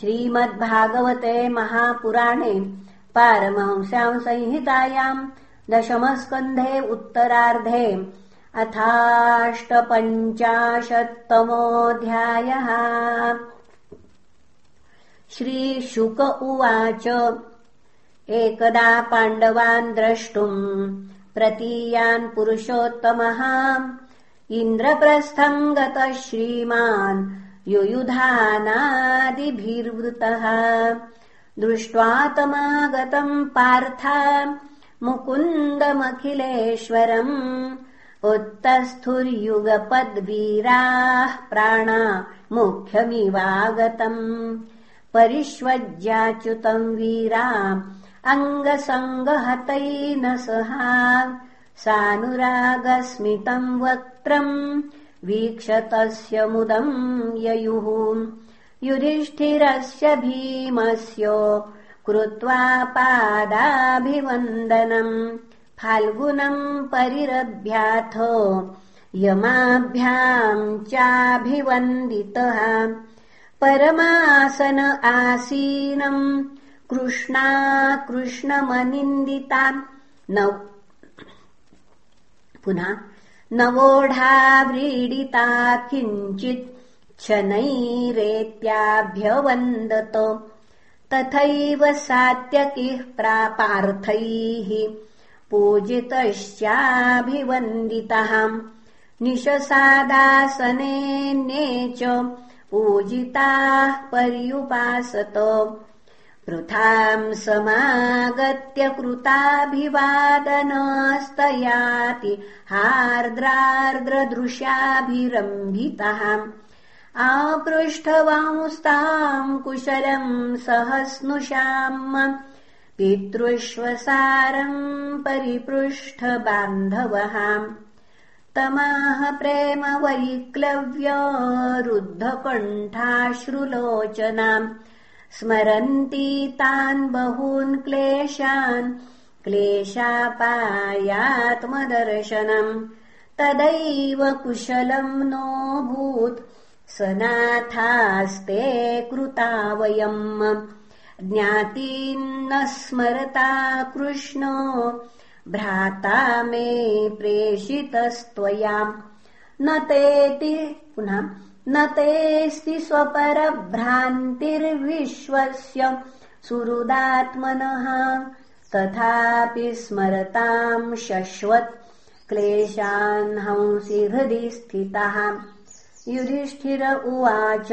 श्रीमद्भागवते महापुराणे पारमहंस्याम् संहितायाम् दशमस्कन्धे उत्तरार्धे अथाष्टपञ्चाशत्तमोऽध्यायः। श्रीशुक उवाच एकदा पाण्डवान् द्रष्टुम् प्रतीयान् पुरुषोत्तमः। इन्द्रप्रस्थम् गतः श्रीमान् युयुधानादिभिर्वृतः। दृष्ट्वा तमागतम् पार्था मुकुन्दमखिलेश्वरम्। उत्तस्थुर्युगपद्वीराः प्राणा मुख्यमिवागतम्। परिष्वज्याच्युतम् वीरा अङ्गसङ्गहतैन सहा। सानुरागस्मितम् वक्त्रम् वीक्षतस्य मुदम् ययुः। युधिष्ठिरस्य भीमस्य कृत्वा पादाभिवन्दनम् फाल्गुनम् परिरभ्याथ यमाभ्याम् चाभिवन्दितः। परमासन आसीनम् कृष्णा कृष्णमनिन्दिता। न पुनः नवोढाव्रीडिता किञ्चित् शनैरेत्याभ्यवन्दत तथैव सात्यकिः प्रापार्थैः पूजितश्चाभिवन्दितः। निशसादासनेऽन्ये च पूजिताः पर्युपासत पृथाम् समागत्य कृताभिवादनस्तयाति हार्द्रार्द्रदृश्याभिरम्भितः आपृष्ठवांस्ताम् कुशलम् सहस्नुषाम्। पितृष्वसारम् परिपृष्ठबान्धवः। तमाह प्रेम वैक्लव्यरुद्धकण्ठाश्रुलोचनाम् स्मरन्ती तान् बहून् क्लेशान् क्लेशापायात्मदर्शनम् तदैव कुशलम् नोऽभूत् स नाथास्ते कृता वयम् ज्ञातीन्न स्मरता कृष्णो भ्राता मे प्रेषितस्त्वया न तेति पुनः न तेऽस्ति स्वपरभ्रान्तिर्विश्वस्य सुहृदात्मनः। तथापि स्मरताम् शश्वत् क्लेशान् हंसि हृदि स्थितः। युधिष्ठिर उवाच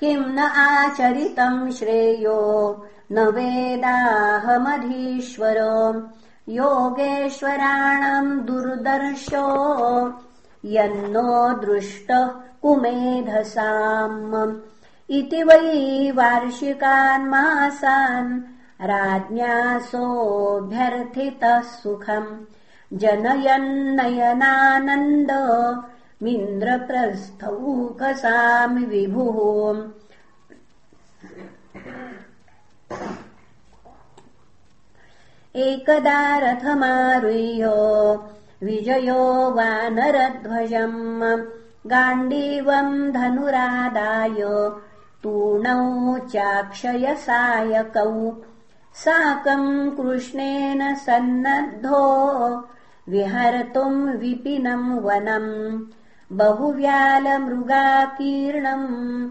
किम् न आचरितम् श्रेयो? न वेदाहमधीश्वर। योगेश्वराणाम् दुर्दर्शो यन्नो दृष्ट कुमेधसाम्। इति वै वार्षिकान् मासान् राज्ञासोऽभ्यर्थितः सुखम्। जनयन्नयनानन्द मिन्द्रप्रस्थौकसामि विभुः। एकदा रथमारुह्य विजयो वानरध्वजम् गाण्डीवम् धनुरादाय तूणौ चाक्षयसायकौ। साकम् कृष्णेन सन्नद्धो विहर्तुम् विपिनम् वनम्। बहुव्यालमृगाकीर्णम्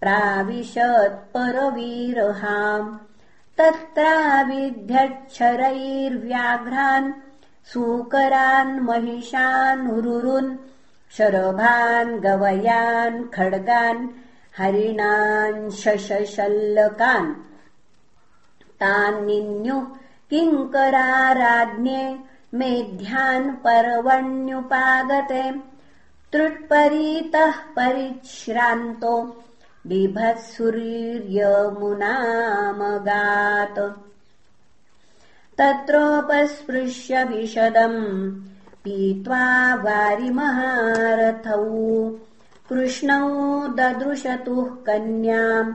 प्राविशत्परवीरहाम्। तत्राविध्यच्छरैर्व्याघ्रान् सूकरान् महिषानुरुन् शरभान् गवयान् खड्गान् हरिणान् शशशल्लकान्। तान्निन्युः किङ्कराराज्ञे मेध्यान् पर्वण्युपागते त्रुट्परीतः परिश्रान्तो बिभत्सुरीर्यमुनामगात् तत्रोपस्पृश्य विशदम् पीत्वा वारिमहारथौ। कृष्णौ ददृशतुः कन्याम्।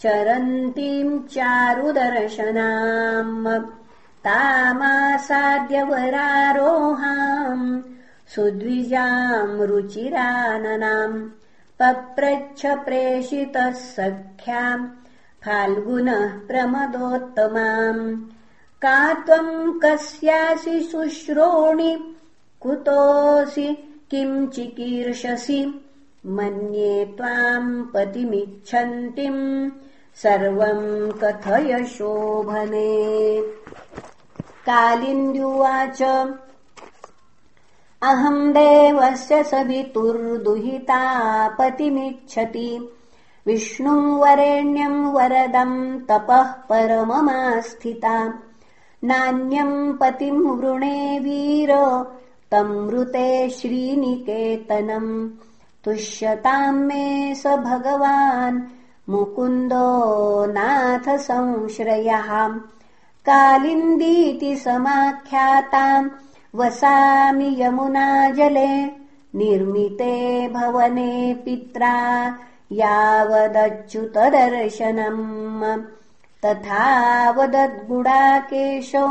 चरन्तीम् चारुदर्शनाम्। तामासाद्यवरारोहाम्। सुद्विजाम् रुचिराननाम्। पप्रच्छ प्रेषितः सख्याम्। फाल्गुनः प्रमदोत्तमाम् का त्वम् कस्यासि शुश्रोणि? कुतोऽसि? किम् चिकीर्षसि? मन्ये त्वाम् पतिमिच्छन्तिम् सर्वम् कथय शोभने कालिन्द्युवाच अहम् देवस्य सवितुर्दुहिता पतिमिच्छति। विष्णुम् वरेण्यम् वरदम् तपः परममास्थिता नान्यम् पतिम् वृणे वीर तमृते श्रीनिकेतनम् तुष्यताम् मे स भगवान् मुकुन्दो नाथ संश्रयः कालिन्दीति समाख्याताम् वसामि यमुना जले निर्मिते भवने पित्रा यावदच्युतदर्शनम् तथा वदद्गुडाकेशो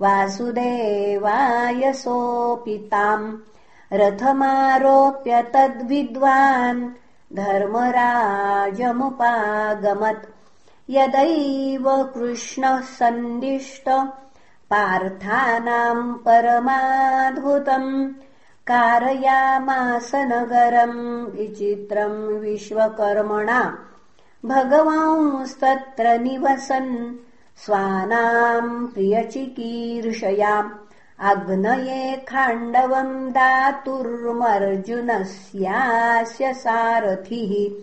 वासुदेवाय सोऽपिताम् रथमारोप्य तद्विद्वान् धर्मराजमुपागमत्। यदैव कृष्णः सन्दिष्ट पार्थानाम् परमाद्भुतम्। कारयामास नगरम् विचित्रम् विश्वकर्मणा भगवांस्तत्र निवसन्। स्वानाम् प्रियचिकीर्षयाम् अग्नये खाण्डवम् दातुर्मर्जुनस्यास्य सारथिः।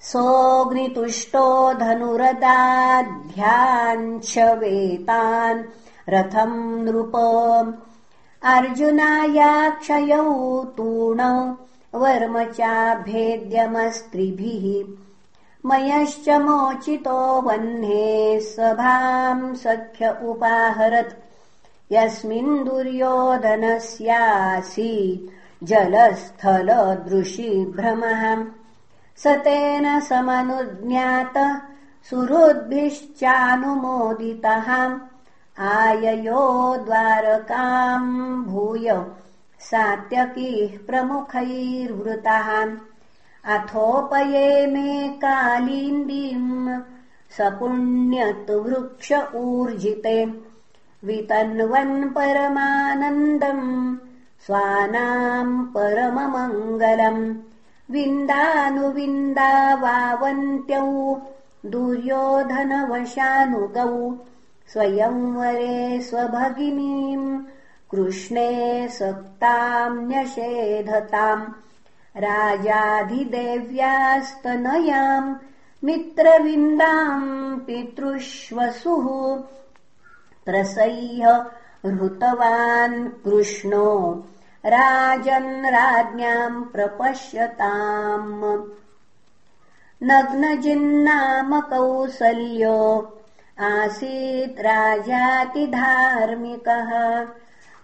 सोऽग्नितुष्टो धनुरदाध्याञ्च वेतान्। रथम् नृप। अर्जुनायाक्षयौ तूणौ वर्म चाभेद्यमस्त्रिभिः मयश्च मोचितो वह्ने सभाम् सख्य उपाहरत्। यस्मिन् दुर्योधनस्यासि जलस्थलदृशि भ्रमः। स तेन समनुज्ञात सुहृद्भिश्चानुमोदितः। आययो द्वारकाम् भूय सात्यकीः प्रमुखैर्वृतः। अथोपये मे कालिन्दीम् सपुण्यत् वृक्ष ऊर्जिते। वितन्वन् परमानन्दम् स्वानाम् परममङ्गलम्। विन्दानुविन्दा वावन्त्यौ दुर्योधनवशानुगौ स्वयंवरे स्वभगिनीम् कृष्णे सक्ताम् न्यषेधताम् राजाधिदेव्यास्तनयाम् मित्रविन्दाम् पितृष्वसुः। प्रसह्य हृतवान् कृष्णो राजन् राज्ञाम् प्रपश्यताम्। नग्नजिन्नाम कौसल्यो आसीत् राजातिधार्मिकः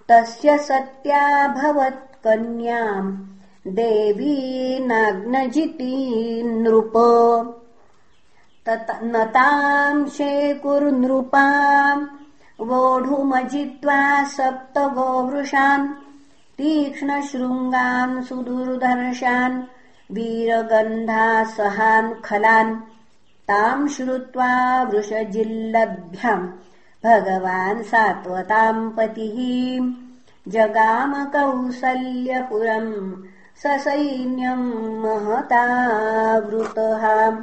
तस्य सत्याभवत् कन्याम् देवी नाग्नजिती नृप नताम् शेकुर्नृपाम् वोढुमजित्वा सप्त गोवृषान् तीक्ष्णशृङ्गान् सुदुर्दर्शान्। वीरगन्धासहान् खलान्। ताम् श्रुत्वा वृषजिल्लभ्याम् भगवान् सात्वताम् पतिः। जगामकौसल्यपुरम् ससैन्यम् महतावृतः।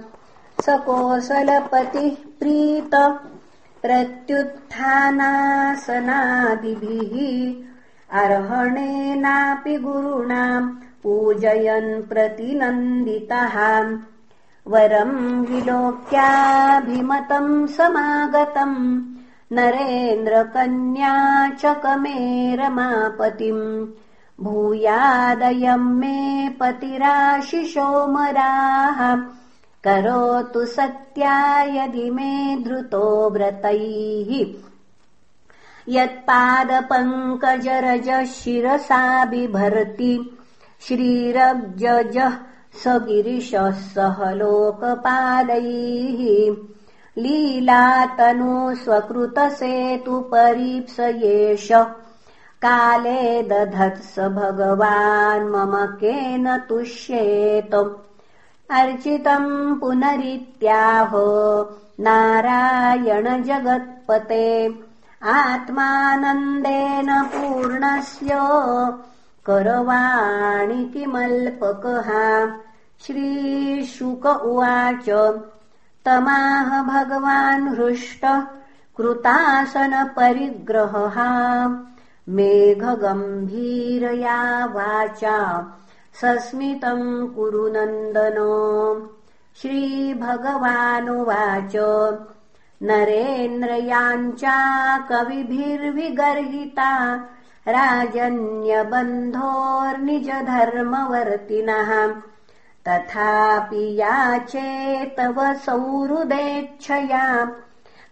स कोसलपतिः प्रीत प्रत्युत्थानासनादिभिः। अर्हणेनापि गुरुणाम् पूजयन् प्रतिनन्दितः। वरम् विलोक्याभिमतम् समागतम् नरेन्द्रकन्या च कमेरमापतिम्। भूयादयम् मे पतिराशिशोमराः। करोतु सत्या यदि मे धृतो व्रतैः। यत्पादपङ्कजरजः शिरसा बिभर्ति। श्रीरब्जजः स गिरिशः सह लोकपालैः लीलातनु स्वकृतसेतुपरीप्स एष काले दधत्स भगवान् मम केन तुष्येत। अर्चितम् पुनरित्याहो नारायण जगत्पते। आत्मानन्देन पूर्णस्य करवाणि किमल्पकः। श्रीशुक उवाच तमाह भगवान् हृष्टः कृतासनपरिग्रहः। मेघगम्भीरया वाचा सस्मितम् कुरु नन्दन। श्रीभगवानुवाच नरेन्द्रयाञ्चा कविभिर्विगर्हिता राजन्यबन्धोर्निजधर्मवर्तिनः तथापि याचे तव सौहृदेच्छया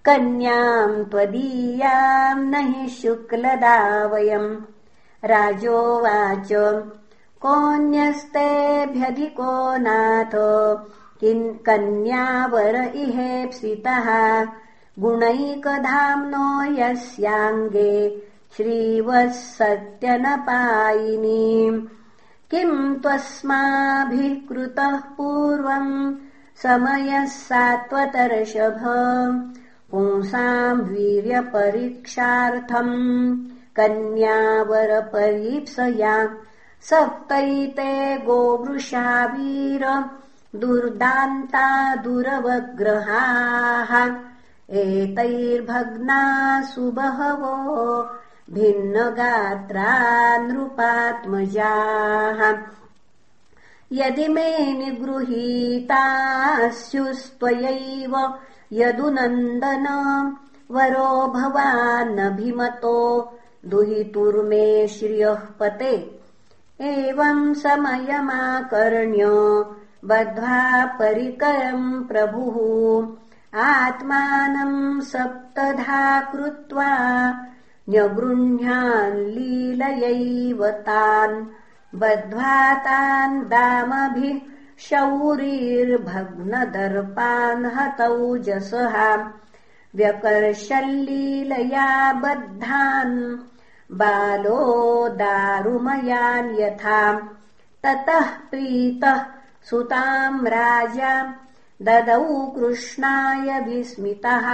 कन्याम् त्वदीयाम् न हि शुक्लदा वयम् राजोवाच कोऽन्यस्तेभ्यधिको नाथ कन्यावर इहेप्सितः। गुणैकधाम्नो यस्याङ्गे श्रीवः सत्यनपायिनीम् किम् त्वस्माभिः कृतः पूर्वम् समयः सात्वतर्षभ पुंसाम् वीर्यपरीक्षार्थम् कन्यावरपरीप्सया सप्तैते गोवृषावीर दुर्दान्ता दुरवग्रहाः। एतैर्भग्ना सुबहवो भिन्नगात्रा नृपात्मजाः यदि मे निगृहीतास्युस्त्वयैव यदुनन्दन वरो भवानभिमतो दुहितुर्मे श्रियः पते। एवम् समयमाकर्ण्य बद्ध्वा परिकरम् प्रभुः। आत्मानम् सप्तधा कृत्वा न्यगृह्णान् लीलयैव तान् बद्ध्वा तान् दामभिः शौरीर्भग्नदर्पान् हतौ जसः व्यकर्षल्लीलया बद्धान् बालो दारुमयान् यथा ततः प्रीतः सुताम् राजा ददौ कृष्णाय विस्मितः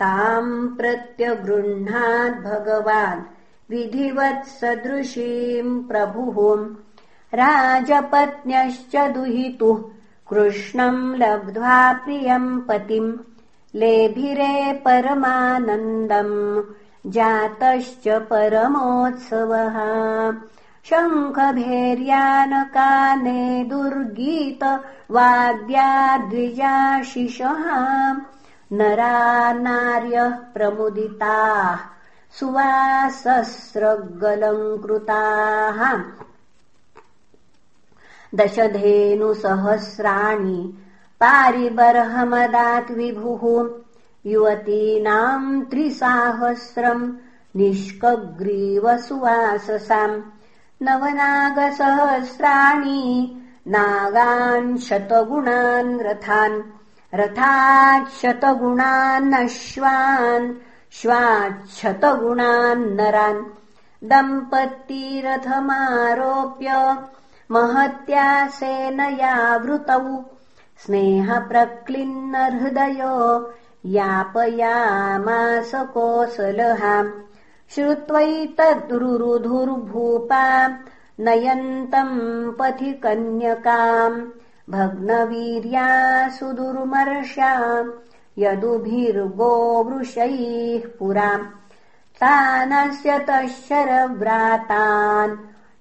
ताम् प्रत्यगृह्णात् भगवान् विधिवत्सदृशीम् प्रभुः। राजपत्न्यश्च दुहितुः कृष्णम् लब्ध्वा प्रियम् पतिम्। लेभिरे परमानन्दम् जातश्च परमोत्सवः। शङ्खभेर्यानकाने दुर्गीत वाद्याद्विजाशिषः नरा नार्यः प्रमुदिताः सुवासस्रगलङ्कृताः दशधेनुसहस्राणि पारिबर्हमदात् विभुः युवतीनाम् त्रिसाहस्रम् निष्कग्रीवसुवाससाम् नवनागसहस्राणि नागान् शतगुणान् रथान् रथाच्छतगुणान्नश्वान् श्वाच्छतगुणान् नरान् दम्पतीरथमारोप्य महत्या सेनयावृतौ स्नेहप्रक्लिन्नहृदयो यापयामास कोसलः। श्रुत्वैतद्रुरुधुर्भूपा नयन्तम् पथि कन्यकाम् भग्नवीर्या सुदुर्मर्षा यदुभिर्गोवृषैः पुरा तानस्य तशरव्रातान्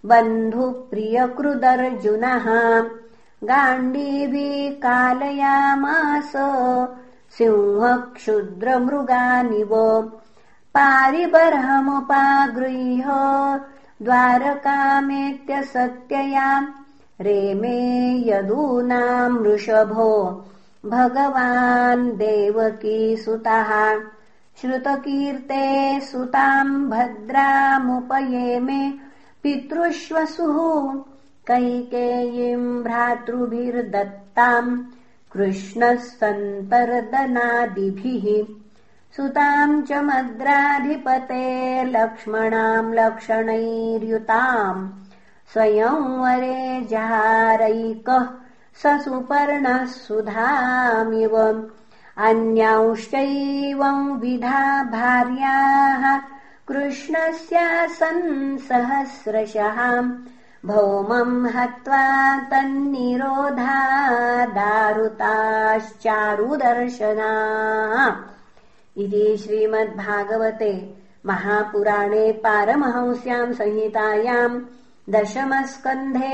बन्धुप्रियकृदर्जुनः। गाण्डीवी कालयामास सिंहक्षुद्रमृगानिव। पारिबर्हमुपागृह्य द्वारकामेत्यसत्यया रेमे यदूनाम् वृषभो। भगवान् देवकीसुतः श्रुतकीर्ते सुताम् भद्रामुपयेमे पितृष्वसुः। कैकेयीम् भ्रातृभिर्दत्ताम् कृष्णः सन्तर्दनादिभिः सुताम् च मद्राधिपते लक्ष्मणाम् लक्षणैर्युताम् स्वयंवरे जहारैकः स सुपर्णः सुधामिव। अन्यांश्चैवम् विधा भार्याः कृष्णस्यासन् सहस्रशः। भौमम् हत्वा तन्निरोधा दारुताश्चारुदर्शना। इति श्रीमद्भागवते महापुराणे पारमहंस्याम् संहितायाम् दशमस्कन्धे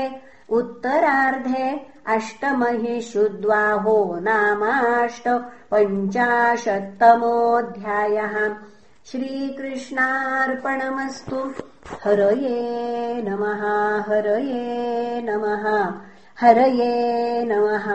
उत्तरार्धे अष्टमहि शुद्वाहो नामाष्ट पञ्चाशत्तमोऽध्यायः श्रीकृष्णार्पणमस्तु। हरये नमः हरये नमः हरये नमः